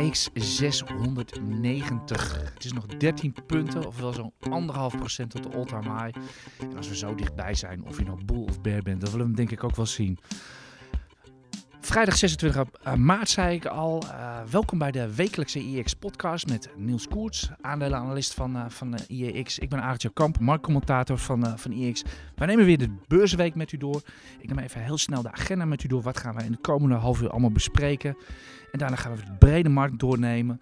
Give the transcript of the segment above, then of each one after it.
AX 690. Het is nog 13 punten, ofwel zo'n anderhalf procent tot de all-time high. En als we zo dichtbij zijn, of je nou bull of bear bent, dan willen we hem denk ik ook wel zien. Vrijdag 26 eh, maart zei ik al. Uh, welkom bij de wekelijkse IEX podcast met Niels Koerts, aandelenanalist van, uh, van IEX. Ik ben Aartje Kamp, marktcommentator van, van IEX. Wij nemen weer de beursweek met u door. Ik neem even heel snel de agenda met u door. Wat gaan we in de komende half uur allemaal bespreken? En daarna gaan we de brede markt doornemen.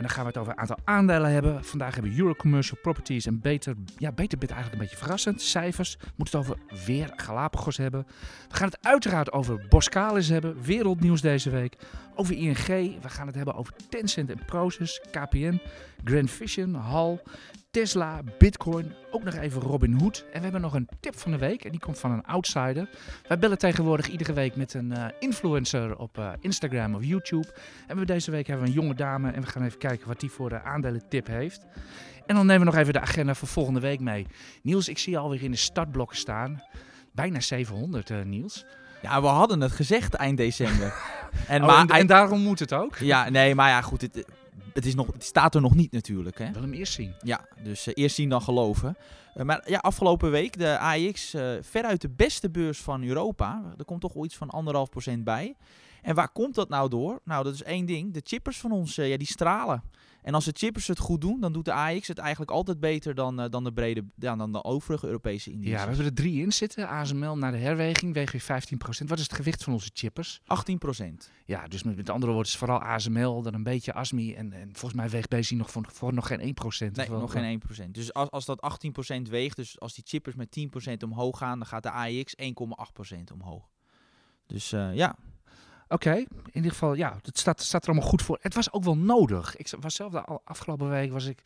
En dan gaan we het over een aantal aandelen hebben. Vandaag hebben we Eurocommercial Properties en Beter, ja, Beterbit eigenlijk een beetje verrassend. Cijfers. We moeten het over weer Galapagos hebben. We gaan het uiteraard over Boskalis hebben. Wereldnieuws deze week. Over ING. We gaan het hebben over Tencent en Proces, KPN, Grand Vision, Hal, Tesla, Bitcoin, ook nog even Robin Hood. En we hebben nog een tip van de week en die komt van een outsider. Wij bellen tegenwoordig iedere week met een uh, influencer op uh, Instagram of YouTube. En we deze week hebben we een jonge dame en we gaan even kijken wat die voor de aandelen-tip heeft. En dan nemen we nog even de agenda voor volgende week mee. Niels, ik zie je alweer in de startblokken staan. Bijna 700, uh, Niels. Ja, we hadden het gezegd eind december. en, oh, maar, en, en, daarom moet het ook? Ja, nee, maar ja, goed. Het, het, is nog, het staat er nog niet natuurlijk. Hè? Wil hem eerst zien. Ja, dus uh, eerst zien dan geloven. Uh, maar ja, afgelopen week de AX uh, veruit de beste beurs van Europa. Er komt toch wel iets van anderhalf procent bij. En waar komt dat nou door? Nou, dat is één ding. De chippers van ons, ja, die stralen. En als de chippers het goed doen, dan doet de AX het eigenlijk altijd beter dan, uh, dan, de, brede, ja, dan de overige Europese indices. Ja, we hebben er drie in zitten. ASML naar de herweging, weegt weer 15%. Wat is het gewicht van onze chippers? 18%. Ja, dus met, met andere woorden is vooral ASML, dan een beetje ASMI. En, en volgens mij weegt BC nog voor, voor nog geen 1%. Nee, nog geen 1%. Dus als, als dat 18% weegt, dus als die chippers met 10% omhoog gaan, dan gaat de AX 1,8% omhoog. Dus uh, ja, Oké, in ieder geval, ja, het staat, staat er allemaal goed voor. Het was ook wel nodig. Ik was zelf de afgelopen week was ik,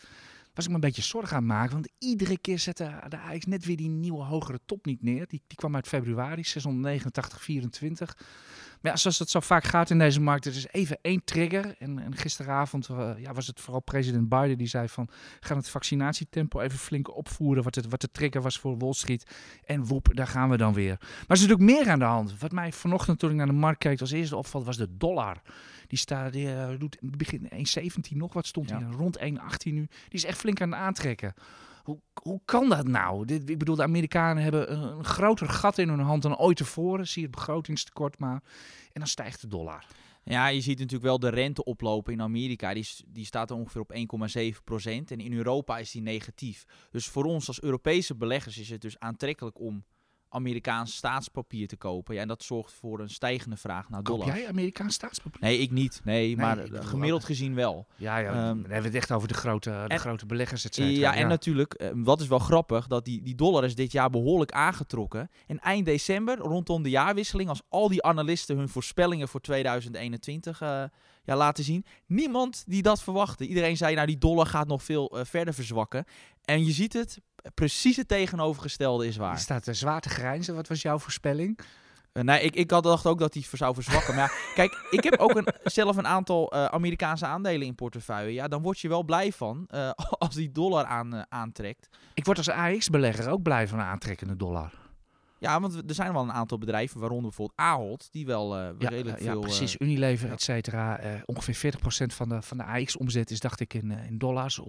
was ik me een beetje zorgen aan maken. Want iedere keer zette de Ajax net weer die nieuwe hogere top niet neer. Die, die kwam uit februari, 689,24. Maar ja, zoals het zo vaak gaat in deze markt, er is even één trigger. En, en gisteravond uh, ja, was het vooral president Biden die zei van... gaan het vaccinatietempo even flink opvoeren, wat, het, wat de trigger was voor Wall Street. En woep, daar gaan we dan weer. Maar er is natuurlijk meer aan de hand. Wat mij vanochtend toen ik naar de markt keek als eerste opvalt, was de dollar. Die staat, die, uh, doet in het begin 1,17 nog wat stond ja. hij, rond 1,18 nu. Die is echt flink aan het aantrekken. Hoe, hoe kan dat nou? Dit, ik bedoel, de Amerikanen hebben een, groter gat in hun hand dan ooit tevoren. Zie je het begrotingstekort maar. En dan stijgt de dollar. Ja, je ziet natuurlijk wel de rente oplopen in Amerika. Die, die staat er ongeveer op 1,7 procent. En in Europa is die negatief. Dus voor ons als Europese beleggers is het dus aantrekkelijk om Amerikaans staatspapier te kopen. Ja, en dat zorgt voor een stijgende vraag naar dollars. Koop jij Amerikaans staatspapier? Nee, ik niet. Nee, nee maar gemiddeld gezien wel. Ja, ja um, dan hebben we het echt over de grote, de en, grote beleggers, et Ja, ja, en natuurlijk, uh, wat is wel grappig, dat die, die dollar is dit jaar behoorlijk aangetrokken. En eind december, rondom de jaarwisseling, als al die analisten hun voorspellingen voor 2021 uh, ja, laten zien. Niemand die dat verwachtte. Iedereen zei, nou die dollar gaat nog veel uh, verder verzwakken. En je ziet het, precies het tegenovergestelde is waar. Je staat er zwaar te grijnzen. Wat was jouw voorspelling? Uh, nee, ik, ik had dacht ook dat hij zou verzwakken. maar ja, kijk, ik heb ook een, zelf een aantal uh, Amerikaanse aandelen in portefeuille. Ja, dan word je wel blij van uh, als die dollar aan, aantrekt. Ik word als AX-belegger ook blij van een aantrekkende dollar. Ja, want er zijn wel een aantal bedrijven, waaronder bijvoorbeeld Ahold, die wel uh, ja, redelijk ja, veel... precies. Unilever, et cetera. Uh, ongeveer 40% van de, van de AX-omzet is, dacht ik, in, in dollars.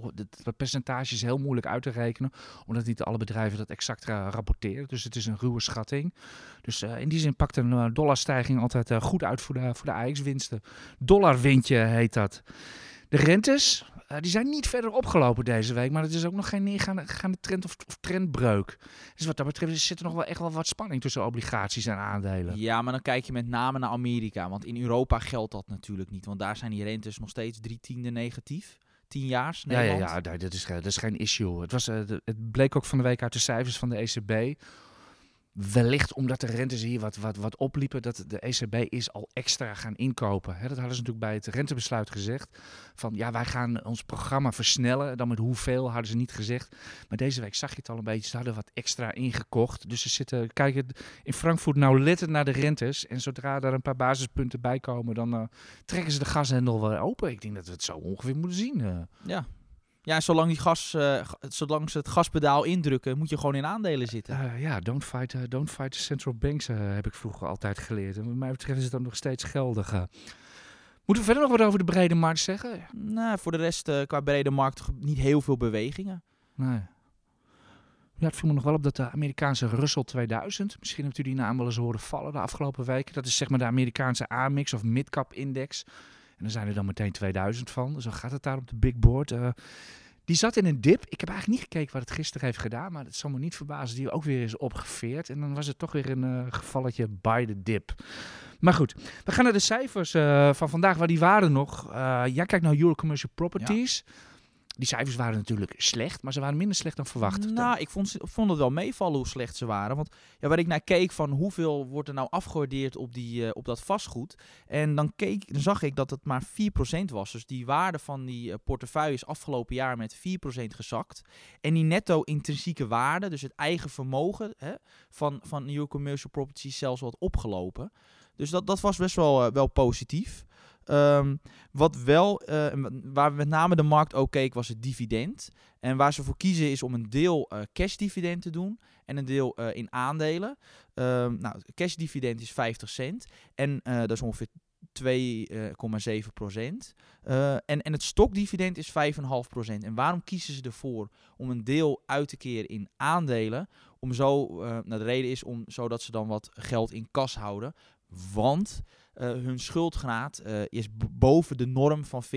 Het percentage is heel moeilijk uit te rekenen, omdat niet alle bedrijven dat exact rapporteren. Dus het is een ruwe schatting. Dus in die zin pakt een dollarstijging altijd goed uit voor de, voor de AX-winsten. Dollarwindje heet dat. De rentes, uh, die zijn niet verder opgelopen deze week, maar het is ook nog geen neergaande trend of, of, trendbreuk. Dus wat dat betreft zit er nog wel echt wel wat spanning tussen obligaties en aandelen. Ja, maar dan kijk je met name naar Amerika, want in Europa geldt dat natuurlijk niet, want daar zijn die rentes nog steeds drie tiende negatief. 10 jaar. Ja, ja, ja, dat is, dat is geen issue. Het, was, uh, het bleek ook van de week uit de cijfers van de ECB wellicht omdat de rentes hier wat, wat, wat opliepen, dat de ECB is al extra gaan inkopen. Dat hadden ze natuurlijk bij het rentebesluit gezegd. Van ja, wij gaan ons programma versnellen. Dan met hoeveel hadden ze niet gezegd. Maar deze week zag je het al een beetje. Ze hadden wat extra ingekocht. Dus ze zitten, kijken in Frankfurt nou letten naar de rentes. En zodra er een paar basispunten bij komen, dan uh, trekken ze de gashendel weer open. Ik denk dat we het zo ongeveer moeten zien. Uh. Ja, ja, zolang, die gas, uh, zolang ze het gaspedaal indrukken, moet je gewoon in aandelen zitten. Uh, ja, don't fight, uh, don't fight the central banks heb ik vroeger altijd geleerd. En wat mij betreft is dat nog steeds geldig. Moeten we verder nog wat over de brede markt zeggen? Nou, voor de rest eh, qua brede markt niet heel veel bewegingen. Nee. Ja, het viel me nog wel op dat de Amerikaanse Russell 2000, misschien hebt u die naam wel eens horen vallen de afgelopen weken. Dat is zeg maar de Amerikaanse AMIX of Midcap Index. En dan zijn er dan meteen 2000 van. Dus dan gaat het daar op de big board. Eh, die zat in een dip. Ik heb eigenlijk niet gekeken wat het gisteren heeft gedaan. Maar het zal me niet verbazen die ook weer is opgeveerd. En dan was het toch weer een eh, gevalletje by the dip. Maar goed, we gaan naar de cijfers eh, van vandaag. Waar die waren nog. Jij kijkt naar Euro Commercial Properties. Die cijfers waren natuurlijk slecht, maar ze waren minder slecht dan verwacht. Nou, ik vond, vond het wel meevallen hoe slecht ze waren. Want ja, waar ik naar keek van hoeveel wordt er nou afgewaardeerd op, die, eh, op dat vastgoed. En dan, keek, dan zag ik dat het maar 4% was. Dus die waarde van die eh, portefeuille is afgelopen jaar met 4% gezakt. En die netto intrinsieke waarde, dus het eigen vermogen hè, van, van New Commercial Properties zelfs wat opgelopen. Dus dat, dat was best wel, eh, wel positief. Ehm, wat wel, eh, waar met name de markt ook keek, was het dividend. En waar ze voor kiezen is om een deel eh cashdividend te doen en een deel eh, in aandelen. Ehm nou, het cashdividend is 50 cent en dat is ongeveer 2,7 procent. En, en het stokdividend is 5,5 procent. En waarom kiezen ze ervoor om een deel uit te keren in aandelen? Om zo, nou, de reden is om, zodat ze dan wat geld in kas houden. Want eh, hun schuldgraad eh, is boven de norm van 40%.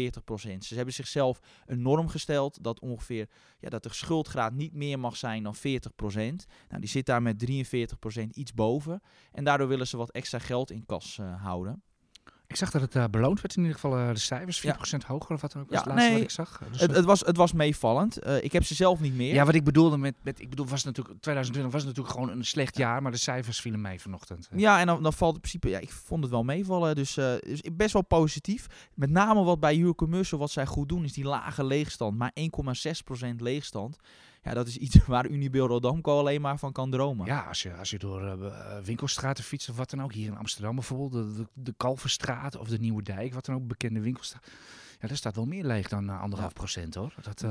Ze hebben zichzelf een norm gesteld dat ongeveer ja, dat de schuldgraad niet meer mag zijn dan 40%. Nou, die zit daar met 43% iets boven. En daardoor willen ze wat extra geld in kas eh, houden. Ik zag dat het eh, beloond werd in ieder geval eh, de cijfers, 4% Ja. hoger of wat dan ook was Ja, het laatste nee, wat ik zag. Dus, Het, het, was, het was meevallend. Eh, ik heb ze zelf niet meer. ja, wat ik bedoelde met, met ik bedoel, was natuurlijk, 2020 was natuurlijk gewoon een slecht jaar, maar de cijfers vielen mee vanochtend. Ja, en dan, dan valt in principe, ja, ik vond het wel meevallen. Dus, dus best wel positief. Met name wat bij Euro Commercial, wat zij goed doen, is die lage leegstand. Maar 1,6% leegstand. Ja, dat is iets waar Unibail Rodamco alleen maar van kan dromen. Ja, als je, als je door eh, eh, winkelstraten fietst of wat dan ook, hier in Amsterdam bijvoorbeeld, de, de, de Kalverstraat of de Nieuwe Dijk, wat dan ook, bekende winkelstraat. Ja, daar staat wel meer leeg dan eh, anderhalf procent hoor. Dat,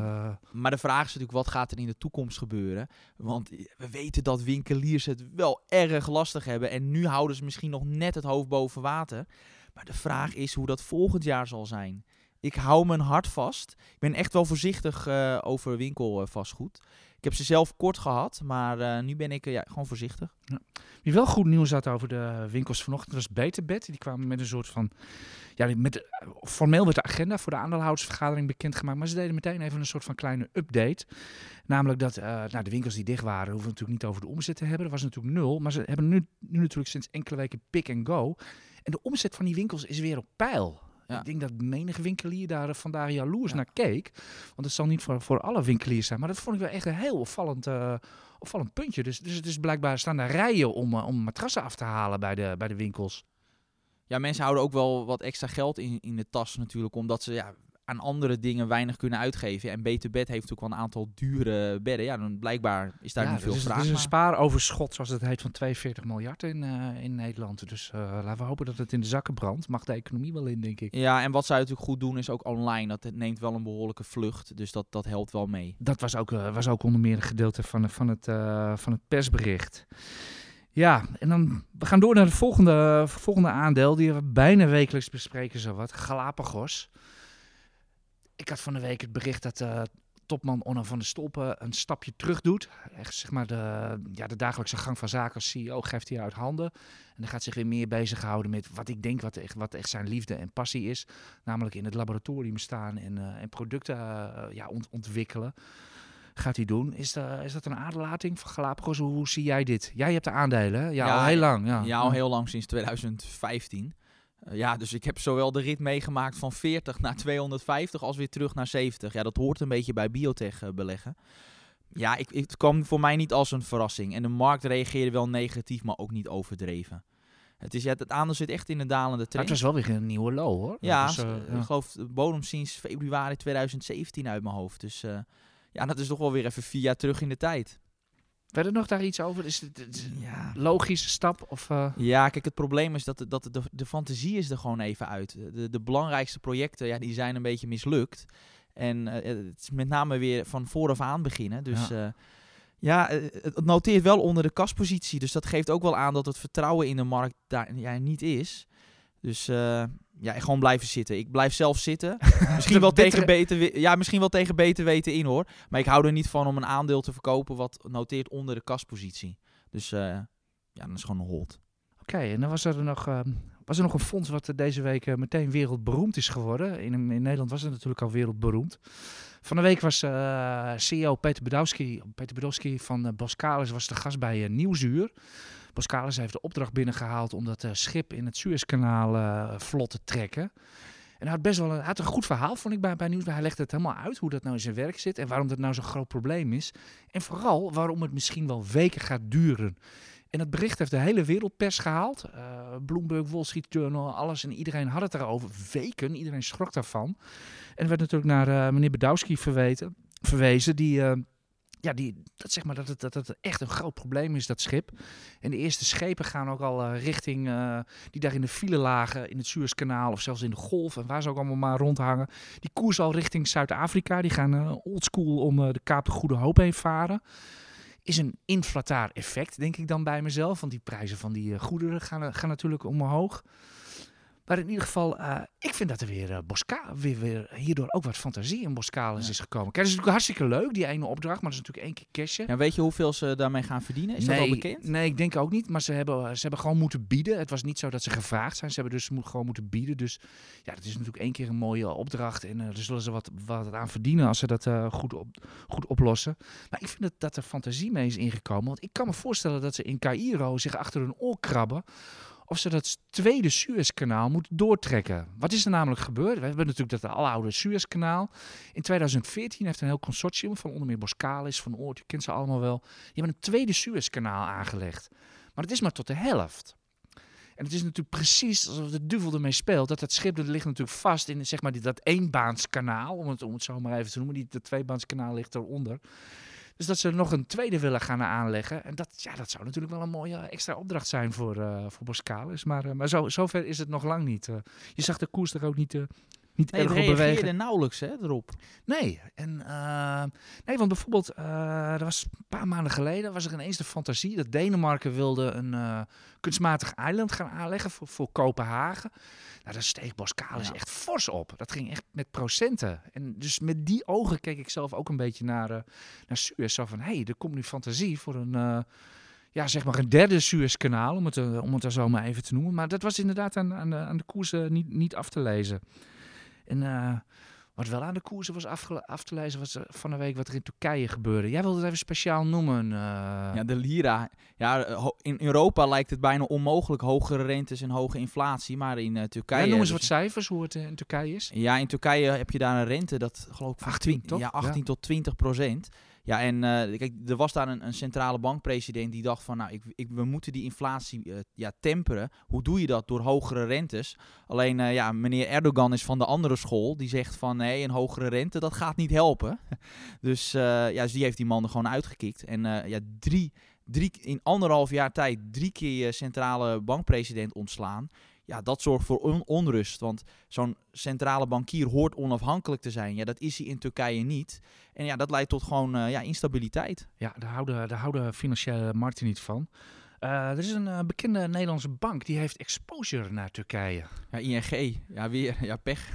Maar de vraag is natuurlijk, wat gaat er in de toekomst gebeuren? Want we weten dat winkeliers het wel erg lastig hebben. En nu houden ze misschien nog net het hoofd boven water. Maar de vraag is hoe dat volgend jaar zal zijn. Ik hou mijn hart vast. Ik ben echt wel voorzichtig eh, over winkelvastgoed. Ik heb ze zelf kort gehad, maar eh, nu ben ik eh, ja, gewoon voorzichtig. Wie wel goed nieuws had over de winkels vanochtend was Beterbed. Die kwamen met een soort van... Ja, met, eh, formeel werd de agenda voor de aandeelhoudersvergadering bekendgemaakt. Maar ze deden meteen even een soort van kleine update. Namelijk dat eh, nou, de winkels die dicht waren, hoeven natuurlijk niet over de omzet te hebben. Dat was natuurlijk nul. Maar ze hebben nu, nu natuurlijk sinds enkele weken pick and go. En de omzet van die winkels is weer op peil. Ja. Ik denk dat menige winkelier daar vandaag jaloers Ja. naar keek. Want het zal niet voor, voor alle winkeliers zijn. Maar dat vond ik wel echt een heel opvallend, eh, opvallend puntje. Dus, dus het is blijkbaar staan daar rijen om, eh, om matrassen af te halen bij de, bij de winkels. Ja, mensen houden ook wel wat extra geld in, in de tas natuurlijk, omdat ze ja, aan andere dingen weinig kunnen uitgeven. En Beter Bed heeft ook wel een aantal dure bedden. Ja, dan blijkbaar is daar ja, niet veel dus vraag Het is een spaaroverschot, zoals het heet, van 42 miljard in, eh, in Nederland. Dus eh, laten we hopen dat het in de zakken brandt. Mag de economie wel in, denk ik. Ja, en wat zij natuurlijk goed doen is ook online. Dat neemt wel een behoorlijke vlucht, dus dat, dat helpt wel mee. Dat was ook, eh, was ook onder meer een gedeelte van, van, het, van het persbericht. Ja, en dan we gaan door naar het volgende, volgende aandeel. Die we bijna wekelijks bespreken, zo wat. Galapagos. Ik had van de week het bericht dat eh, topman Onno van der Stolpen een stapje terug doet. Echt, zeg maar, de, ja, de dagelijkse gang van zaken als CEO geeft hij uit handen. En dan gaat zich weer meer bezighouden met wat ik denk wat echt, wat echt zijn liefde en passie is. Namelijk in het laboratorium staan en, eh, en producten eh, ja, ont- ontwikkelen gaat hij doen. Is, dat is dat een aderlating van Galapagos? Hoe, hoe zie jij dit? Jij hebt de aandelen, hè? Ja, Ja, al heel lang. Ja, Ja, al heel lang sinds 2015. Eh, ja, dus ik heb zowel de rit meegemaakt van 40 naar 250 als weer terug naar 70. Ja, dat hoort een beetje bij biotech eh, beleggen. Ja, ik, het kwam voor mij niet als een verrassing. En de markt reageerde wel negatief, maar ook niet overdreven. Het, is, ja, het aandeel zit echt in een dalende Maar het trend. was wel weer een nieuwe low, hoor. Ja, eh, ja. ik geloof de bodem sinds februari 2017 uit mijn hoofd. Dus ja, dat is toch wel weer even vier jaar terug in de tijd. Verder nog daar iets over? Is het, een Ja. logische stap? Of, eh, Ja, kijk, het probleem is dat, de, dat de, de fantasie is er gewoon even uit. De, de belangrijkste projecten, ja, die zijn een beetje mislukt. En eh, het is met name weer van vooraf aan beginnen. Dus ja, ja eh, het het noteert wel onder de kaspositie. Dus dat geeft ook wel aan dat het vertrouwen in de markt daar ja, niet is. Dus eh, ja, gewoon blijven zitten. Ik blijf zelf zitten. misschien, wel tegen beter, ja, misschien wel tegen beter weten in hoor. Maar ik hou er niet van om een aandeel te verkopen wat noteert onder de kaspositie. Dus eh, ja, dat is gewoon een hold. Oké, en dan was er nog, ehm, was er nog een fonds wat eh, deze week eh, meteen wereldberoemd is geworden. In, in Nederland was het natuurlijk al wereldberoemd. Van de week was eh, CEO Peter Bedowski, Peter Bedowski van Boskalis was de gast bij uh, Boskalis heeft de opdracht binnengehaald om dat uh, schip in het Suezkanaal uh, vlot te trekken. En hij had best wel een, had een goed verhaal, vond ik bij, bij. Hij legde het helemaal uit hoe dat nou in zijn werk zit en waarom dat nou zo'n groot probleem is. En vooral waarom het misschien wel weken gaat duren. En het bericht heeft de hele wereldpers gehaald. Uh, Bloomberg, Wall Street Journal, alles. En iedereen had het erover. Weken. Iedereen schrok daarvan. En er werd natuurlijk naar meneer Bedowski verwezen. Die, ja, die, dat, zeg maar, dat, het, dat het echt een groot probleem is, dat schip. En de eerste schepen gaan ook al uh, richting... die daar in de file lagen, in het Suezkanaal of zelfs in de Golf. En waar ze ook allemaal maar rondhangen. Die koers al richting Zuid-Afrika. Die gaan oldschool om de Kaap de Goede Hoop heen varen is een inflataar effect, denk ik dan bij mezelf. Want die prijzen van die goederen gaan, gaan, natuurlijk omhoog. Maar in ieder geval, uh, ik vind dat er weer, uh, Bosca weer, weer hierdoor ook wat fantasie in Boskalis ja. is gekomen. Kijk, dat is natuurlijk hartstikke leuk, die ene opdracht. Maar dat is natuurlijk één keer cashen. Ja, weet je hoeveel ze daarmee gaan verdienen? Is nee, dat al bekend? Nee, ik denk ook niet. Maar ze hebben, ze hebben gewoon moeten bieden. Het was niet zo dat ze gevraagd zijn. Ze hebben dus gewoon moeten bieden. Dus ja, dat is natuurlijk één keer een mooie opdracht. En uh, daar zullen ze wat, wat aan verdienen als ze dat goed, op, goed oplossen. Maar ik vind dat, dat er fantasie mee is ingekomen. Want ik kan me voorstellen dat ze in Cairo zich achter hun oor krabben of ze dat tweede Suezkanaal moeten doortrekken. Wat is er namelijk gebeurd? We hebben natuurlijk dat aloude Suezkanaal. In 2014 heeft een heel consortium van onder meer Boskalis, Van Oort, je kent ze allemaal wel. Die hebben een tweede Suezkanaal aangelegd. Maar het is maar tot de helft. En het is natuurlijk precies alsof de duivel ermee speelt. Dat dat schip dat ligt natuurlijk vast in zeg maar, dat eenbaanskanaal. Om het, om het zo maar even te noemen. Die, dat tweebaanskanaal ligt eronder. Dus dat ze nog een tweede willen gaan aanleggen. En dat, ja, dat zou natuurlijk wel een mooie extra opdracht zijn voor, uh, voor Boskalis. Maar, uh, maar zo, zover is het nog lang niet. Je zag de koers er ook niet, niet nee, erg op bewegen. nauwelijks hè, erop. Nee, en, nee, want bijvoorbeeld, er was een paar maanden geleden was er ineens de fantasie dat Denemarken wilde een kunstmatig eiland gaan aanleggen voor, voor Kopenhagen. Nou, daar steeg Boskalis ja. echt fors op. Dat ging echt met procenten. En dus met die ogen keek ik zelf ook een beetje naar, uh, naar Suez. Zo van, hé, hey, er komt nu fantasie voor een, ja, zeg maar een derde Suezkanaal, om het, om het er zo maar even te noemen. Maar dat was inderdaad aan, aan de, aan de koers niet, niet af te lezen. En wat wel aan de koersen was af te lezen, was van de week wat er in Turkije gebeurde. Jij wilde het even speciaal noemen. Uh... Ja, de lira. Ja, in Europa lijkt het bijna onmogelijk hogere rentes en hoge inflatie, maar in uh, Turkije... Ja, noem eens wat cijfers hoe het in Turkije is. Ja, in Turkije heb je daar een rente, dat geloof ik... 18, toch? Ja, 18 ja. tot 20 procent. Ja, en uh, kijk, er was daar een, een centrale bankpresident die dacht van, nou, ik, we moeten die inflatie uh, ja, temperen. Hoe doe je dat? Door hogere rentes. Alleen, uh, ja, meneer Erdogan is van de andere school. Die zegt van, nee, een hogere rente, dat gaat niet helpen. dus, ja, dus die heeft die man er gewoon uitgekikt. En ja, drie, drie, in anderhalf jaar tijd drie keer centrale bankpresident ontslaan ja, dat zorgt voor on onrust. Want zo'n centrale bankier hoort onafhankelijk te zijn. Ja, dat is hij in Turkije niet. En ja, dat leidt tot gewoon uh, ja, instabiliteit. Ja, daar houden, daar houden financiële markten niet van. Uh, er is een uh, bekende Nederlandse bank die heeft exposure naar Turkije. Ja, ING. Ja, weer. Ja, pech.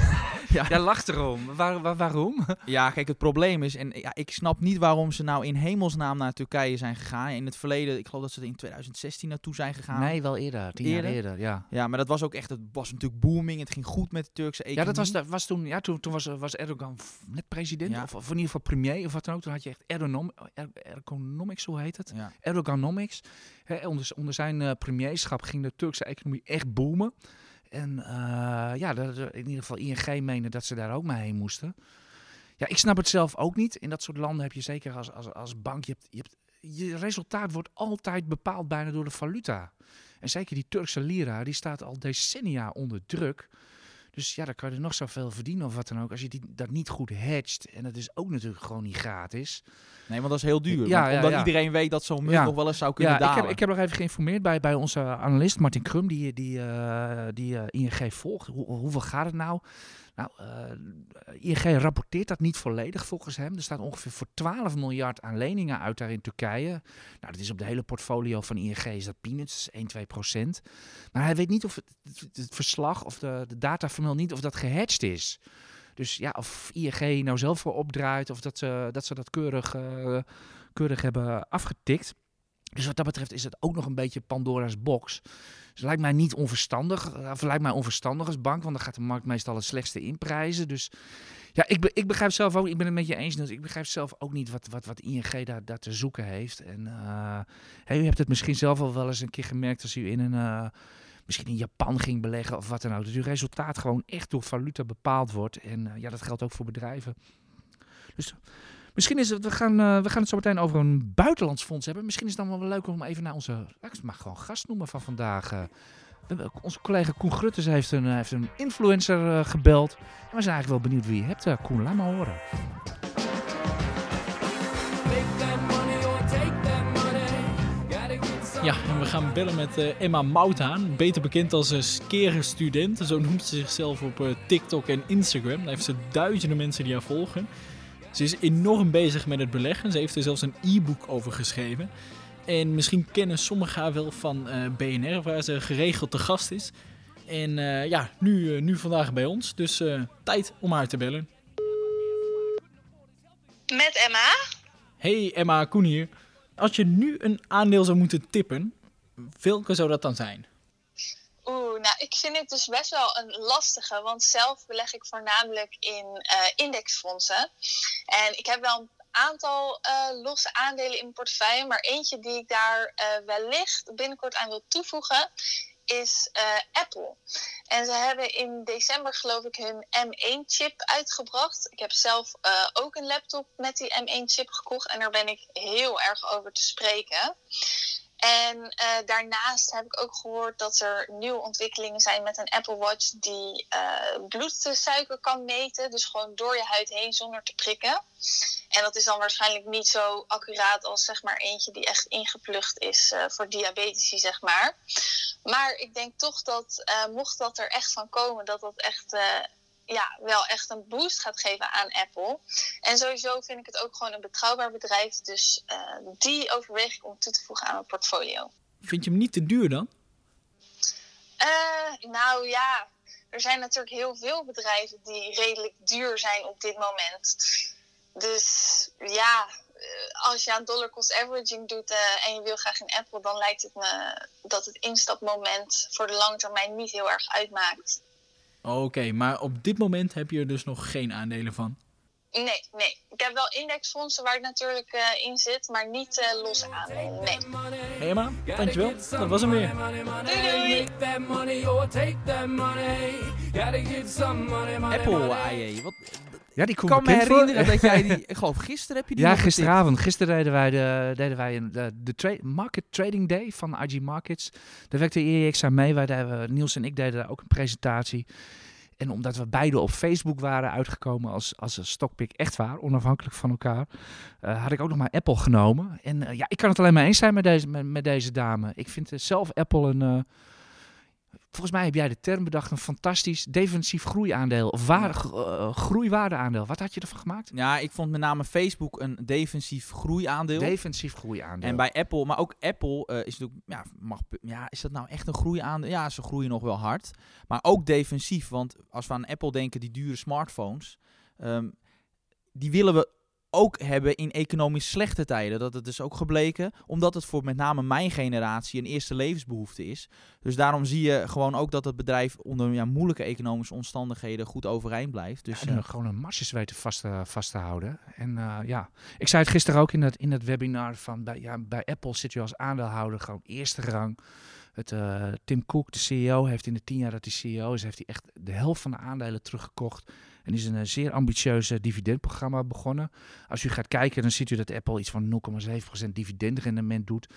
ja. Jij lacht erom. Waar, waar, waarom? Ja, kijk, het probleem is... En ja, ik snap niet waarom ze nou in hemelsnaam naar Turkije zijn gegaan. In het verleden, ik geloof dat ze er in 2016 naartoe zijn gegaan. Nee, wel eerder. Tien eerder? jaar eerder, ja. Ja, maar dat was ook echt... Het was natuurlijk booming. Het ging goed met de Turkse economie. Ja, dat was, dat was toen... Ja, toen, toen was, was Erdogan net president. Ja. Of, of in ieder geval premier of wat dan ook. Toen had je echt er, Ergonomics, hoe heet het? Ja. Erdoganomics. Onder, onder, zijn uh, premierschap ging de Turkse economie echt boomen. En uh, ja, in ieder geval ING meende dat ze daar ook mee heen moesten. Ja, ik snap het zelf ook niet. In dat soort landen heb je zeker als, als, als bank, je, je resultaat wordt altijd bepaald bijna door de valuta. En zeker die Turkse lira, die staat al decennia onder druk. Dus ja, dan kan je er nog zoveel verdienen of wat dan ook. Als je die, dat niet goed hedgt. En dat is ook natuurlijk gewoon niet gratis. Nee, want dat is heel duur. Ja, Want ja, omdat ja. iedereen weet dat zo'n munt Ja. nog wel eens zou kunnen Ja, ik dalen. heb, ik heb nog even geïnformeerd bij, bij onze analist Martin Krum, die, die, eh, die eh, ING volgt. Hoe, hoeveel gaat het nou? Nou, eh, ING rapporteert dat niet volledig volgens hem. Er staat ongeveer voor 12 miljard aan leningen uit daar in Turkije. Nou, dat is op de hele portfolio van ING is dat peanuts, 1, 2 procent. Maar hij weet niet of het, het, verslag of de, de data vermeldt niet of dat gehedged is. Dus ja, of ING nou zelf voor opdraait of dat ze dat, ze dat keurig, eh, keurig hebben afgetikt. Dus wat dat betreft is het ook nog een beetje Pandora's box. Dus lijkt mij niet onverstandig. eh, Of lijkt mij onverstandig als bank, want dan gaat de markt meestal het slechtste inprijzen. Dus ja, ik, ik begrijp zelf ook, ik ben het met je eens, Niels, ik begrijp zelf ook niet wat, wat, wat ING daar, daar te zoeken heeft. En eh, hè, u hebt het misschien zelf al wel eens een keer gemerkt als u in een, eh, misschien in Japan ging beleggen of wat dan ook. Dat uw resultaat gewoon echt door valuta bepaald wordt. En ja, dat geldt ook voor bedrijven. Dus Misschien is het, we gaan, eh, we gaan het zo meteen over een buitenlands fonds hebben. Misschien is het dan wel leuk om even naar onze, ik mag gewoon gast noemen van vandaag. hebben- onze collega Koen Grutters heeft een, heeft een influencer eh, gebeld. En we zijn eigenlijk wel benieuwd wie je hebt. Koen, laat maar horen. Ja, en we gaan bellen met Emma Mouthaan, beter bekend als een student. Zo noemt ze zichzelf op TikTok en Instagram. Daar heeft ze duizenden mensen die haar volgen. Ze is enorm bezig met het beleggen. Ze heeft er zelfs een e-book over geschreven. En misschien kennen sommigen haar wel van eh, BNR, waar ze geregeld te gast is. En eh, ja, nu, eh, nu vandaag bij ons. Dus tijd om haar te bellen. Met Emma? Hey Emma, Koen hier. Als je nu een aandeel zou moeten tippen, welke zou dat dan zijn? Oeh, nou, ik vind het dus best wel een lastige, want zelf beleg ik voornamelijk in eh, indexfondsen. En ik heb wel een aantal eh, losse aandelen in mijn portefeuille, maar eentje die ik daar eh, wellicht binnenkort aan wil toevoegen is Apple. En ze hebben in december geloof ik hun M1-chip uitgebracht. Ik heb zelf ook een laptop met die M1-chip gekocht en daar ben ik heel erg over te spreken. En eh, daarnaast heb ik ook gehoord dat er nieuwe ontwikkelingen zijn met een Apple Watch die eh, bloedsuiker kan meten. Dus gewoon door je huid heen zonder te prikken. En dat is dan waarschijnlijk niet zo accuraat als zeg maar eentje die echt ingeplucht is eh, voor diabetici, zeg maar. Maar ik denk toch dat mocht dat er echt van komen, dat dat echt ja, wel echt een boost gaat geven aan Apple. En sowieso vind ik het ook gewoon een betrouwbaar bedrijf. Dus eh, die overweeg ik om toe te voegen aan mijn portfolio. Vind je hem niet te duur dan? Eh, nou ja, er zijn natuurlijk heel veel bedrijven die redelijk duur zijn op dit moment. Dus ja, eh, als je aan dollar cost averaging doet eh, en je wil graag een Apple, dan lijkt het me dat het instapmoment voor de lange termijn niet heel erg uitmaakt. Oké, maar op dit moment heb je er dus nog geen aandelen van. Nee, nee. Ik heb wel indexfondsen waar ik natuurlijk eh, in zit, maar niet eh losse aandelen. Nee. Hey Emma, dankjewel. Dat was hem weer. Doei doei! Apple AJ. Wat, Ja, die ik komt kan me voor. herinneren dat jij die... Ik geloof gisteren heb je die Ja, gisteravond. Gisteren deden wij de, deden wij een, de, de tra- Market Trading Day van IG Markets. Daar werkte EEX aan mee. Wij deden, Niels en ik deden daar ook een presentatie. En omdat we beide op Facebook waren uitgekomen als, als een stokpik echt waar, onafhankelijk van elkaar, eh, had ik ook nog maar Apple genomen. En eh, ja, ik kan het alleen maar eens zijn met deze, met, met deze dame. Ik vind eh, zelf Apple een, volgens mij heb jij de term bedacht, een fantastisch defensief groeiaandeel. Of waar, eh, groeiwaardeaandeel. Wat had je ervan gemaakt? Ja, ik vond met name Facebook een defensief groeiaandeel. Defensief groeiaandeel. En bij Apple, maar ook Apple eh, is natuurlijk, ja, mag, ja, is dat nou echt een groeiaandeel? Ja, ze groeien nog wel hard. Maar ook defensief, want als we aan Apple denken, die dure smartphones, ehm, die willen we ook hebben in economisch slechte tijden. Dat het is ook gebleken, omdat het voor met name mijn generatie een eerste levensbehoefte is. Dus daarom zie je gewoon ook dat het bedrijf onder ja, moeilijke economische omstandigheden goed overeind blijft. Dus en eh, eh, gewoon een marsjes weten vast, te- vast te houden. En eh, ja, ik zei het gisteren ook in dat, in dat webinar van bij, ja, bij Apple zit je als aandeelhouder gewoon eerste rang. Het, eh, Tim Cook, de CEO, heeft in de tien jaar dat hij CEO is, heeft hij echt de helft van de aandelen teruggekocht. En is een eh, zeer ambitieus eh, dividendprogramma begonnen. Als u gaat kijken, dan ziet u dat Apple iets van 0,7% dividendrendement doet.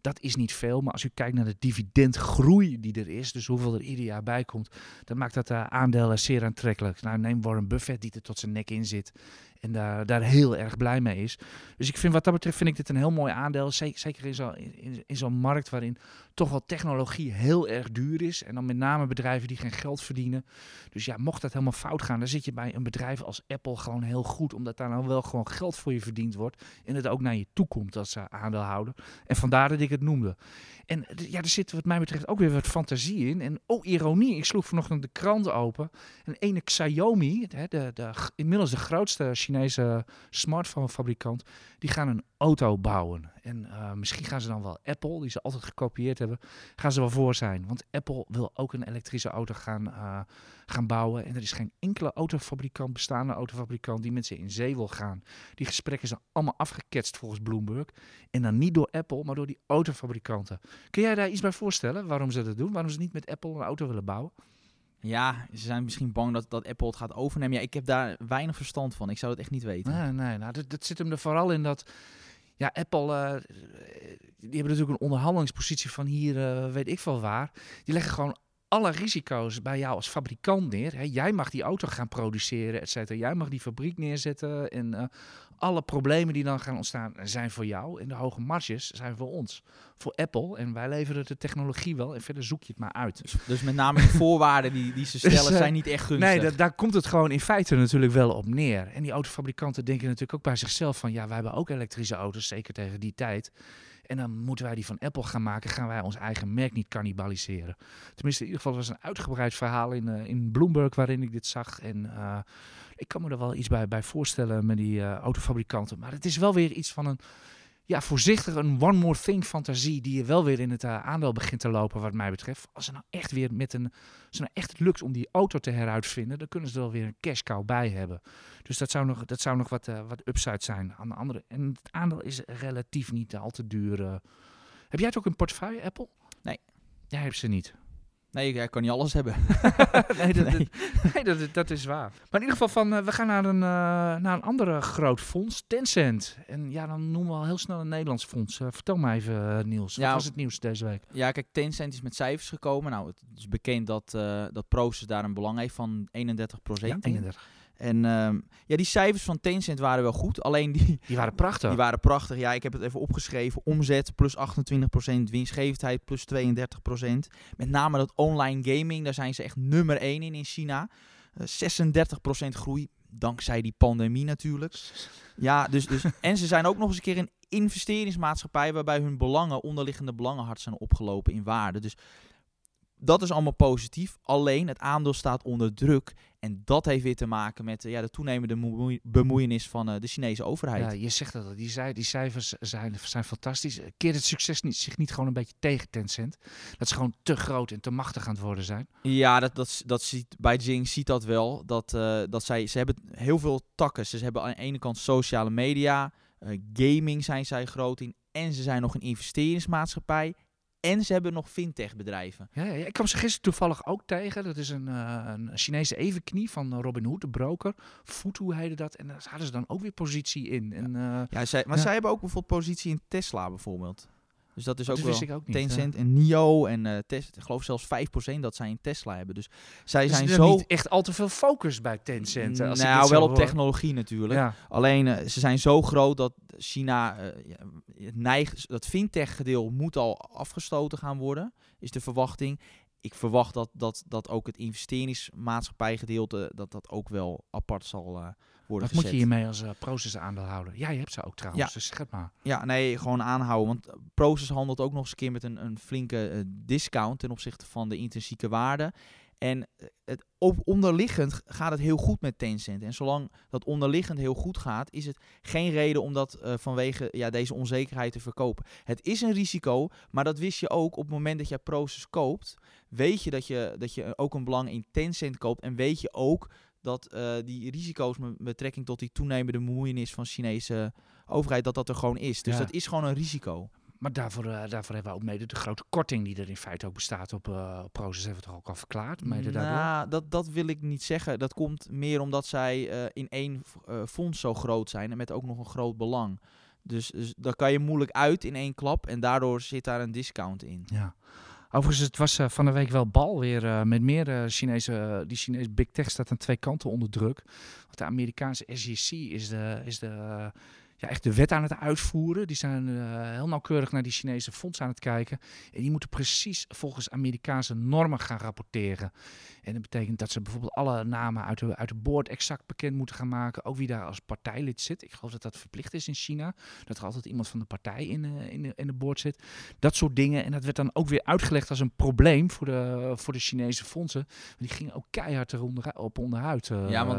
Dat is niet veel, maar als u kijkt naar de dividendgroei die er is, dus hoeveel er ieder jaar bij komt, dan maakt dat uh, aandelen zeer aantrekkelijk. Nou, neem Warren Buffett die er tot zijn nek in zit en daar, daar heel erg blij mee is. Dus ik vind wat dat betreft vind ik dit een heel mooi aandeel. Zeker in zo'n in, in zo'n markt waarin toch wel technologie heel erg duur is. En dan met name bedrijven die geen geld verdienen. Dus ja, mocht dat helemaal fout gaan, dan zit je bij een bedrijf als Apple gewoon heel goed. Omdat daar nou wel gewoon geld voor je verdiend wordt. En het ook naar je toe komt als uh, aandeelhouder. En vandaar dat ik het noemde. En ja, er zit wat mij betreft ook weer wat fantasie in. En oh, ironie, ik sloeg vanochtend de krant open. En ene Xiaomi, de, de, de, inmiddels de grootste Chinese smartphonefabrikant, die gaan een auto bouwen. En uh, misschien gaan ze dan wel Apple, die ze altijd gekopieerd hebben, gaan ze wel voor zijn. Want Apple wil ook een elektrische auto gaan, uh, gaan bouwen. En er is geen enkele autofabrikant, bestaande autofabrikant, die met ze in zee wil gaan. Die gesprekken zijn allemaal afgeketst volgens Bloomberg. En dan niet door Apple, maar door die autofabrikanten. Kun jij daar iets bij voorstellen waarom ze dat doen? Waarom ze niet met Apple een auto willen bouwen? Ja, ze zijn misschien bang dat, dat Apple het gaat overnemen. Ja, ik heb daar weinig verstand van. Ik zou het echt niet weten. Nee, nee nou, dat, dat zit hem er vooral in dat... Ja, Apple, uh, die hebben natuurlijk een onderhandelingspositie van hier, uh, weet ik veel waar. Die leggen gewoon alle risico's bij jou als fabrikant neer. Hè. Jij mag die auto gaan produceren, et cetera. Jij mag die fabriek neerzetten. En uh, alle problemen die dan gaan ontstaan zijn voor jou. En de hoge marges zijn voor ons. Voor Apple. En wij leveren de technologie wel. En verder zoek je het maar uit. Dus, dus met name de voorwaarden die, die ze stellen dus, uh, zijn niet echt gunstig. Nee, daar komt het gewoon in feite natuurlijk wel op neer. En die autofabrikanten denken natuurlijk ook bij zichzelf van... ja, wij hebben ook elektrische auto's, zeker tegen die tijd... En dan moeten wij die van Apple gaan maken. Gaan wij ons eigen merk niet cannibaliseren. Tenminste, in ieder geval was een uitgebreid verhaal in, uh, in Bloomberg waarin ik dit zag. En uh, ik kan me er wel iets bij, bij voorstellen met die uh, autofabrikanten. Maar het is wel weer iets van een ja, voorzichtig een one more thing fantasie die je wel weer in het uh, aandeel begint te lopen wat mij betreft. Als er nou echt weer met een, als het nou echt lukt om die auto te heruitvinden, dan kunnen ze er wel weer een cash cow bij hebben. Dus dat zou nog, dat zou nog wat, uh, wat upside zijn aan de andere. En het aandeel is relatief niet al te duur. Uh. Heb jij het ook in portefeuille, Apple? Nee. Jij hebt ze niet. Nee, ik kan niet alles hebben. nee, dat, nee. nee dat, dat, is waar. Maar in ieder geval, van, uh, we gaan naar een, uh, naar een andere groot fonds, Tencent. En ja, dan noemen we al heel snel een Nederlands fonds. Uh, vertel mij even, Niels. Ja, wat was het nieuws deze week? Ja, kijk, Tencent is met cijfers gekomen. Nou, het is bekend dat, dat Proces daar een belang heeft van 31 procent. Ja, 31. En um, ja, die cijfers van Tencent waren wel goed. Alleen die... Die waren prachtig. Die waren prachtig. Ja, ik heb het even opgeschreven. Omzet plus 28%, winstgevendheid plus 32%. Met name dat online gaming, daar zijn ze echt nummer 1 in in China. Uh, 36% groei, dankzij die pandemie natuurlijk. Ja, dus, dus, en ze zijn ook nog eens een keer een investeringsmaatschappij... waarbij hun belangen, onderliggende belangen hard zijn opgelopen in waarde. Dus dat is allemaal positief. Alleen het aandeel staat onder druk. En dat heeft weer te maken met uh, ja, de toenemende bemoeienis van uh, de Chinese overheid. Ja, je zegt dat. Die, die cijfers zijn, zijn fantastisch. Keert het succes niet, zich niet gewoon een beetje tegen Tencent? Dat ze gewoon te groot en te machtig aan het worden zijn? Ja, dat, dat, dat ziet, Beijing ziet dat wel. Dat, uh, dat zij, ze hebben heel veel takken. Ze hebben aan de ene kant sociale media, gaming zijn zij groot in. En ze zijn nog een investeringsmaatschappij en ze hebben nog fintech bedrijven. Ja, ja, ik kwam ze gisteren toevallig ook tegen. Dat is een, uh, een Chinese evenknie van Robin Hood, de broker. Futu heette dat. En daar hadden ze dan ook weer positie in. En, uh, ja, zij, maar zij hebben ook bijvoorbeeld positie in Tesla bijvoorbeeld. Dus dat is ook wel ook niet, Tencent en NIO en uh, Tesla, ik geloof zelfs 5% dat zij in Tesla hebben. Dus zij dus zijn zo niet echt al te veel focus bij Tencent. Als nou, ik wel op hoor. technologie natuurlijk. Ja. Alleen uh, ze zijn zo groot dat China uh, neigt, dat fintech gedeelte moet al afgestoten gaan worden, is de verwachting. Ik verwacht dat, dat, dat ook het investeringsmaatschappij gedeelte dat dat ook wel apart zal worden Wat gezet. moet je hiermee als uh, proces aandeelhouder? Ja, je hebt ze ook trouwens, Ja. dus zeg het maar. Ja, nee, gewoon aanhouden. Want Proces handelt ook nog eens een keer met een, een flinke uh, discount ten opzichte van de intrinsieke waarde. En uh, het op onderliggend gaat het heel goed met Tencent. En zolang dat onderliggend heel goed gaat, is het geen reden om dat uh, vanwege ja, deze onzekerheid te verkopen. Het is een risico, maar dat wist je ook op het moment dat je Proces koopt. Weet je dat je, dat je ook een belang in Tencent koopt. En weet je ook dat uh, die risico's met betrekking tot die toenemende bemoeienis van Chinese overheid, dat dat er gewoon is. Dus Ja. dat is gewoon een risico. Maar daarvoor, eh, daarvoor hebben we ook mede de grote korting die er in feite ook bestaat op, eh op Proces, hebben we toch ook al verklaard. Mede daardoor. Nou, dat, dat wil ik niet zeggen. Dat komt meer omdat zij eh, in één uh, fonds zo groot zijn en met ook nog een groot belang. Dus, dus daar kan je moeilijk uit in één klap. En daardoor zit daar een discount in. Ja. Overigens, het was eh, van de week wel bal weer eh, met meer eh, Chinese... die Chinese big tech staat aan twee kanten onder druk. Want de Amerikaanse SEC is de... Is de ja, echt de wet aan het uitvoeren. Die zijn eh, heel nauwkeurig naar die Chinese fondsen aan het kijken. En die moeten precies volgens Amerikaanse normen gaan rapporteren. En dat betekent dat ze bijvoorbeeld alle namen uit de, uit de board exact bekend moeten gaan maken. Ook wie daar als partijlid zit. Ik geloof dat dat verplicht is in China. Dat er altijd iemand van de partij in, de- in, de, in de board zit. Dat soort dingen. En dat werd dan ook weer uitgelegd als een probleem voor de, voor de Chinese fondsen. Die gingen ook keihard eronder, op onderuit eh, ja, want,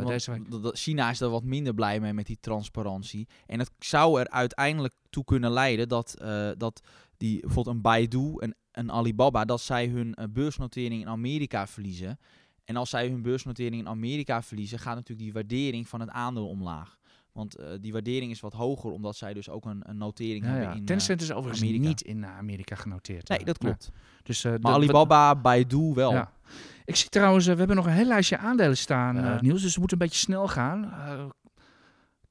dat- dat- China is er wat minder blij mee met die transparantie. En het zou er uiteindelijk toe kunnen leiden dat, eh, dat die, bijvoorbeeld een Baidu, een, een Alibaba, dat zij hun eh, beursnotering in Amerika verliezen. En als zij hun beursnotering in Amerika verliezen, gaat natuurlijk die waardering van het aandeel omlaag. Want eh, die waardering is wat hoger, omdat zij dus ook een, een notering Ja, hebben ja. in... Tencent is overigens Amerika. niet in Amerika genoteerd. nee, dat klopt. Dus, Maar Alibaba, Baidu wel. Ja. Ik zie trouwens, we hebben nog een heel lijstje aandelen staan, Niels. Dus we moeten een beetje snel gaan.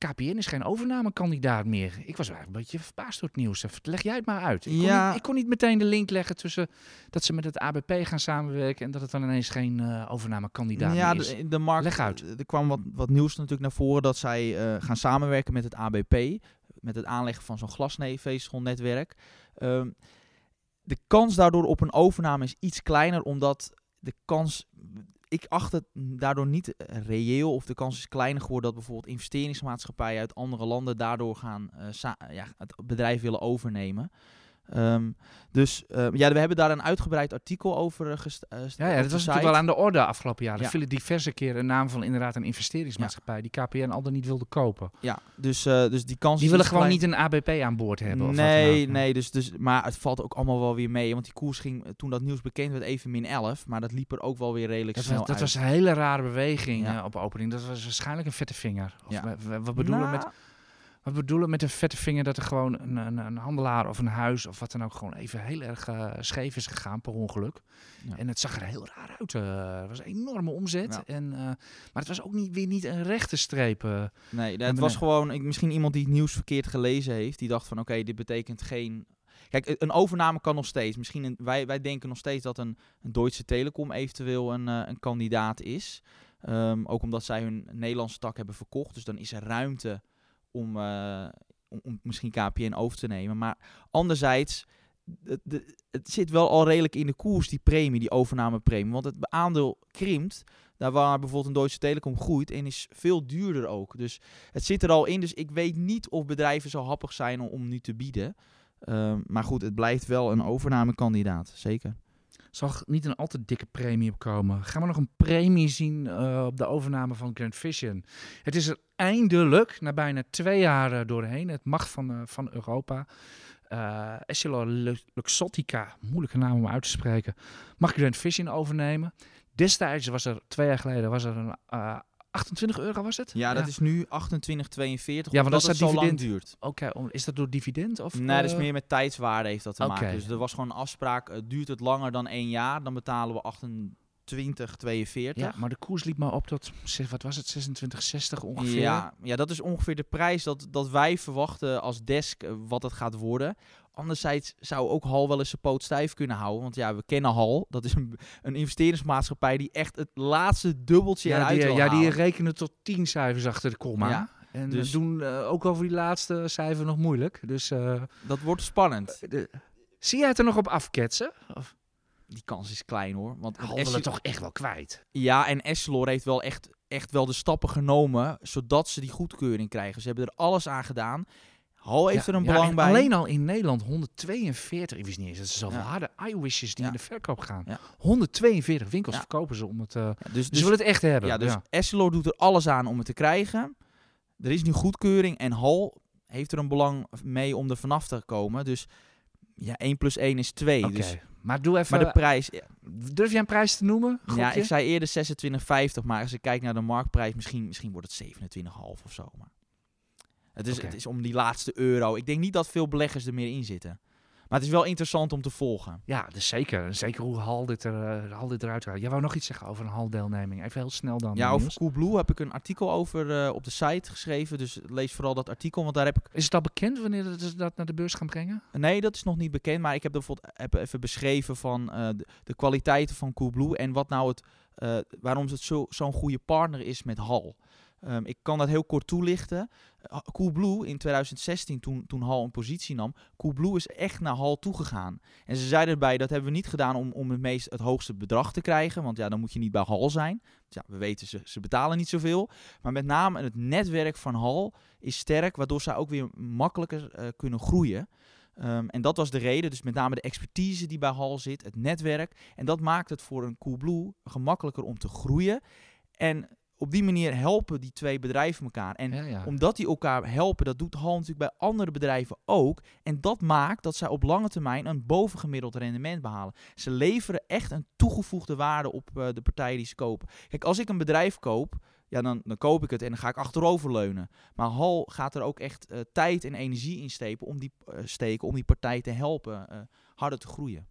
KPN is geen overnamekandidaat meer. Ik was eigenlijk een beetje verbaasd door het nieuws. Leg jij het maar uit. Ik kon, niet, ik kon niet meteen de link leggen tussen dat ze met het ABP gaan samenwerken en dat het dan ineens geen eh, overnamekandidaat ja, meer is. de, de markt. Leg uit. Er kwam wat, wat nieuws natuurlijk naar voren dat zij eh, gaan samenwerken met het ABP. Met het aanleggen van zo'n glasvezelnetwerk. Ehm de kans daardoor op een overname is iets kleiner, omdat de kans. Ik acht het daardoor niet eh, reëel of de kans is kleiner geworden dat bijvoorbeeld investeringsmaatschappijen uit andere landen daardoor gaan eh, ja, het bedrijf willen overnemen. Ehm, dus eh, ja, we hebben daar een uitgebreid artikel over uh, gest- eh, Ja, ja, dat was site. natuurlijk wel aan de orde afgelopen jaar. Er Ja. vielen diverse keren een naam van inderdaad een investeringsmaatschappij die KPN al dan niet wilde kopen. Ja, dus, eh, dus die kans Die willen iets gewoon klein- niet een ABP aan boord hebben. Of Nee, nee, dus, dus, maar het valt ook allemaal wel weer mee. Want die koers ging, eh, toen dat nieuws bekend werd, even min 11. Maar dat liep er ook wel weer redelijk Dat, snel was, dat uit. was een hele rare beweging eh, op opening. Dat was waarschijnlijk een vette vinger. Of we- we- wat, bedoelen Nou, met, wat bedoelen met een vette vinger? Dat er gewoon een, een, een handelaar of een huis of wat dan ook gewoon even heel erg eh, scheef is gegaan per ongeluk. Ja. En het zag er heel raar uit. eh. het was een enorme omzet. Ja. En, eh, maar het was ook niet, weer niet een rechte streep. Nee, het was gewoon ik, misschien iemand die het nieuws verkeerd gelezen heeft. Die dacht van oké, dit betekent geen... Kijk, e- een overname kan nog steeds. Misschien een, wij, wij denken nog steeds dat een, een Deutsche Telekom eventueel een, een kandidaat is. Ehm, ook omdat zij hun Nederlandse tak hebben verkocht. Dus dan is er ruimte om, eh, om, misschien KPN over te nemen. Maar anderzijds, het, het zit wel al redelijk in de koers, die premie, die overnamepremie. Want het aandeel krimpt. Daar waar bijvoorbeeld een Deutsche Telekom groeit en is veel duurder ook. Dus het zit er al in. Dus ik weet niet of bedrijven zo happig zijn om, om nu te bieden. Ehm, maar goed, het blijft wel een overnamekandidaat. Zeker. Zal g- niet een al te dikke premie opkomen. Gaan we nog een premie zien eh, op de overname van Grand Vision? Het is er eindelijk, na bijna twee jaar eh, doorheen, het mag van, eh, van Europa. eh EssilorLuxottica, moeilijke naam om uit te spreken, mag Grand Vision overnemen. Destijds was er, twee jaar geleden, was er een 28 euro was het? Ja, dat is nu 28,42. Ja, want dat is het zo lang duurt. Oké, is dat door dividend? Of, Nee, dat is eh, meer met tijdswaarde heeft dat te maken. Dus er was gewoon een afspraak. eh, duurt het langer dan één jaar, dan betalen we 28,42. Ja, maar de koers liep maar op tot, wat was het, 26,60 ongeveer? Ja, ja, dat is ongeveer de prijs dat, dat wij verwachten als desk eh, wat het gaat worden. Anderzijds zou ook Hal wel eens zijn poot stijf kunnen houden. Want ja, we kennen Hal. Dat is een, een investeringsmaatschappij die echt het laatste dubbeltje Ja, eruit die, wil ja, die rekenen tot 10 cijfers achter de komma. Ja, en dus- doen eh, ook over die laatste cijfer nog moeilijk. Dus eh, Dat wordt spannend. de- zie jij het er nog op afketsen? Of Die kans is klein hoor. Want Hal wil het toch echt wel kwijt? Ja, en Essilor heeft wel echt, echt wel de stappen genomen zodat ze die goedkeuring krijgen. Ze hebben er alles aan gedaan. Hal heeft Ja, er een belang bij. Alleen al in Nederland 142. Ik wist niet eens dat zoveel Ja. harde iWishes die in de verkoop gaan. Ja. 142 winkels verkopen ze om het. Ja, dus, dus, dus, willen het echt hebben. ja, dus. Essilor doet er alles aan om het te krijgen. Er is nu goedkeuring en Hal heeft er een belang mee om er vanaf te komen. Dus ja, 1 plus 1 is 2. Oké, Dus, maar doe even. maar de prijs, ja, Durf jij een prijs te noemen? ja, ik zei eerder 26,50, maar als ik kijk naar de marktprijs, misschien, misschien wordt het 27,5 of zo. Maar het, is, het is om die laatste euro. Ik denk niet dat veel beleggers er meer in zitten. Maar het is wel interessant om te volgen. Ja, dus zeker. Zeker hoe Hal dit, er, uh, Hal dit eruit gaat. Jij wou nog iets zeggen over een Hal-deelneming. Even heel snel dan. Ja, over. Coolblue heb ik een artikel over uh, op de site geschreven. Dus lees vooral dat artikel, want daar heb ik... Is het al bekend wanneer ze dat naar de beurs gaan brengen? Nee, dat is nog niet bekend. Maar ik heb bijvoorbeeld heb even beschreven van uh, de, de, kwaliteiten van Coolblue en wat nou het, waarom het zo'n zo goede partner is met Hal. Um, ik kan dat heel kort toelichten. Uh, Coolblue in 2016, toen, toen Hal een positie nam, Coolblue is echt naar Hal toegegaan. En ze zeiden erbij, dat hebben we niet gedaan om, om het, meest, het hoogste bedrag te krijgen, want ja, dan moet je niet bij Hal zijn. Ja, we weten, ze, ze betalen niet zoveel. Maar met name het netwerk van Hal is sterk, waardoor zij ook weer makkelijker uh, kunnen groeien. Um, en dat was de reden, dus met name de expertise die bij Hal zit, het netwerk. En dat maakt het voor een Coolblue gemakkelijker om te groeien. En op die manier helpen die twee bedrijven elkaar. En Ja, ja. omdat die elkaar helpen, dat doet Hal natuurlijk bij andere bedrijven ook. En dat maakt dat zij op lange termijn een bovengemiddeld rendement behalen. Ze leveren echt een toegevoegde waarde op uh, de partijen die ze kopen. Kijk, als ik een bedrijf koop, ja, dan, dan koop ik het en dan ga ik achteroverleunen. Maar Hal gaat er ook echt uh, tijd en energie in steken om die, uh, steken om die partij te helpen harder te groeien.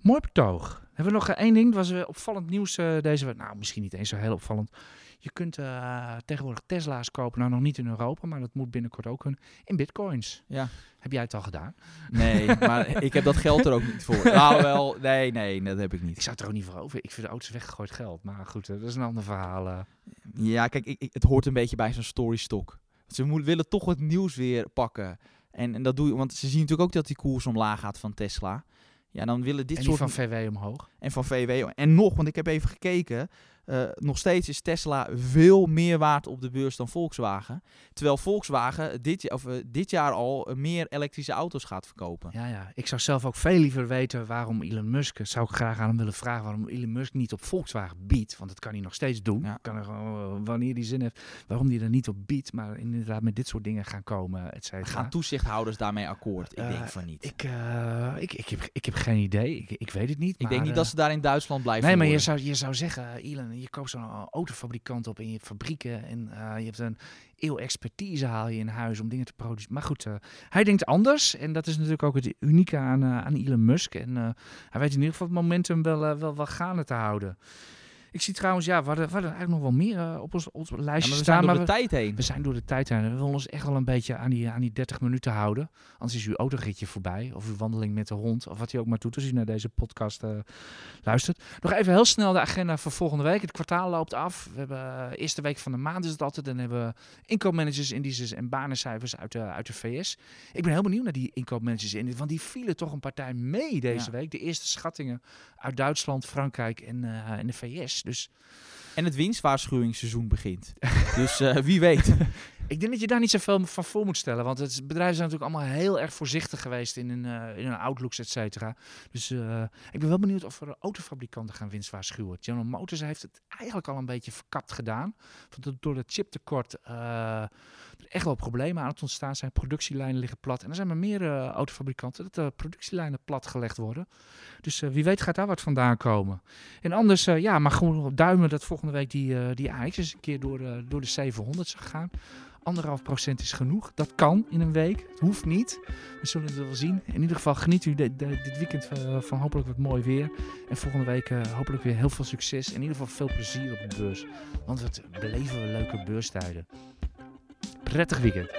Mooi betoog. Hebben we nog één ding? Dat was uh, opvallend nieuws uh, deze week. Nou, misschien niet eens zo heel opvallend. Je kunt uh, tegenwoordig Tesla's kopen. Nou, nog niet in Europa, maar dat moet binnenkort ook kunnen. In bitcoins. Ja. Heb jij het al gedaan? Nee, maar ik heb dat geld er ook niet voor. Nou wel, nee, nee, dat heb ik niet. Ik zou het er ook niet voor over. Ik vind de auto's weggegooid geld. Maar goed, dat is een ander verhaal. eh. Ja, kijk, ik, ik, het hoort een beetje bij zo'n storystok. Ze willen toch het nieuws weer pakken. En, en dat doe je, want ze zien natuurlijk ook dat die koers omlaag gaat van Tesla. Ja, dan willen dit en soort van VW omhoog. en van VW. En nog, want ik heb even gekeken. Uh, nog steeds is Tesla veel meer waard op de beurs dan Volkswagen. Terwijl Volkswagen dit, of, uh, dit jaar al uh, meer elektrische auto's gaat verkopen. Ja, ja, ik zou zelf ook veel liever weten waarom Elon Musk, zou ik graag aan hem willen vragen, waarom Elon Musk niet op Volkswagen biedt. Want dat kan hij nog steeds doen. Ja. Kan er, gewoon, wanneer hij zin heeft, waarom hij er niet op biedt. Maar inderdaad met dit soort dingen gaan komen, et cetera. Gaan toezichthouders daarmee akkoord? Ik denk van niet. Ik, ik, ik, heb, ik heb geen idee. Ik, ik weet het niet. Ik maar, denk niet dat ze daar in Duitsland blijven Nee, maar je zou, je zou zeggen, Elon, je koopt zo'n autofabrikant op in je fabrieken. En uh, je hebt een eeuw expertise haal je in huis om dingen te produceren. Maar goed, uh, hij denkt anders. En dat is natuurlijk ook het unieke aan, aan Elon Musk. En hij weet in ieder geval het momentum wel, wel, wel gaande te houden. Ik zie trouwens, ja, we hadden, we hadden eigenlijk nog wel meer op ons, ons lijstje ja, we staan. Zijn door maar de we, tijd heen. we zijn door de tijd heen. We willen ons echt wel een beetje aan die, aan die 30 minuten houden. Anders is uw autoritje voorbij. Of uw wandeling met de hond. Of wat u ook maar doet als u naar deze podcast uh, luistert. Nog even heel snel de agenda voor volgende week. Het kwartaal loopt af. We hebben uh, eerste week van de maand is het altijd. Dan hebben we inkoopmanagers, indices en banencijfers uit de, uit de VS. Ik ben heel benieuwd naar die inkoopmanagers in. Want die vielen toch een partij mee deze ja. week. De eerste schattingen uit Duitsland, Frankrijk en, en de VS. Dus... En het winstwaarschuwingsseizoen begint. dus uh, wie weet. Ik denk dat je daar niet zoveel van voor moet stellen. Want het bedrijven zijn natuurlijk allemaal heel erg voorzichtig geweest in hun, uh, in hun outlooks, et cetera. Dus uh, ik ben wel benieuwd of er autofabrikanten gaan winstwaarschuwen. General Motors heeft het eigenlijk al een beetje verkapt gedaan. Want door het chiptekort uh, echt wel problemen aan het ontstaan zijn. Productielijnen liggen plat. En er zijn maar meer uh, autofabrikanten dat de productielijnen platgelegd worden. Dus uh, wie weet gaat daar wat vandaan komen. En anders, ja, maar gewoon duimen dat volgende week die, die AX eens een keer door, door de 700 zou gaan anderhalf procent is genoeg. Dat kan in een week. Het hoeft niet. We zullen het wel zien. In ieder geval geniet u dit weekend van, hopelijk wat mooi weer. En volgende week hopelijk weer heel veel succes. In ieder geval veel plezier op de beurs. Want wat beleven we leuke beurstijden. Prettig weekend.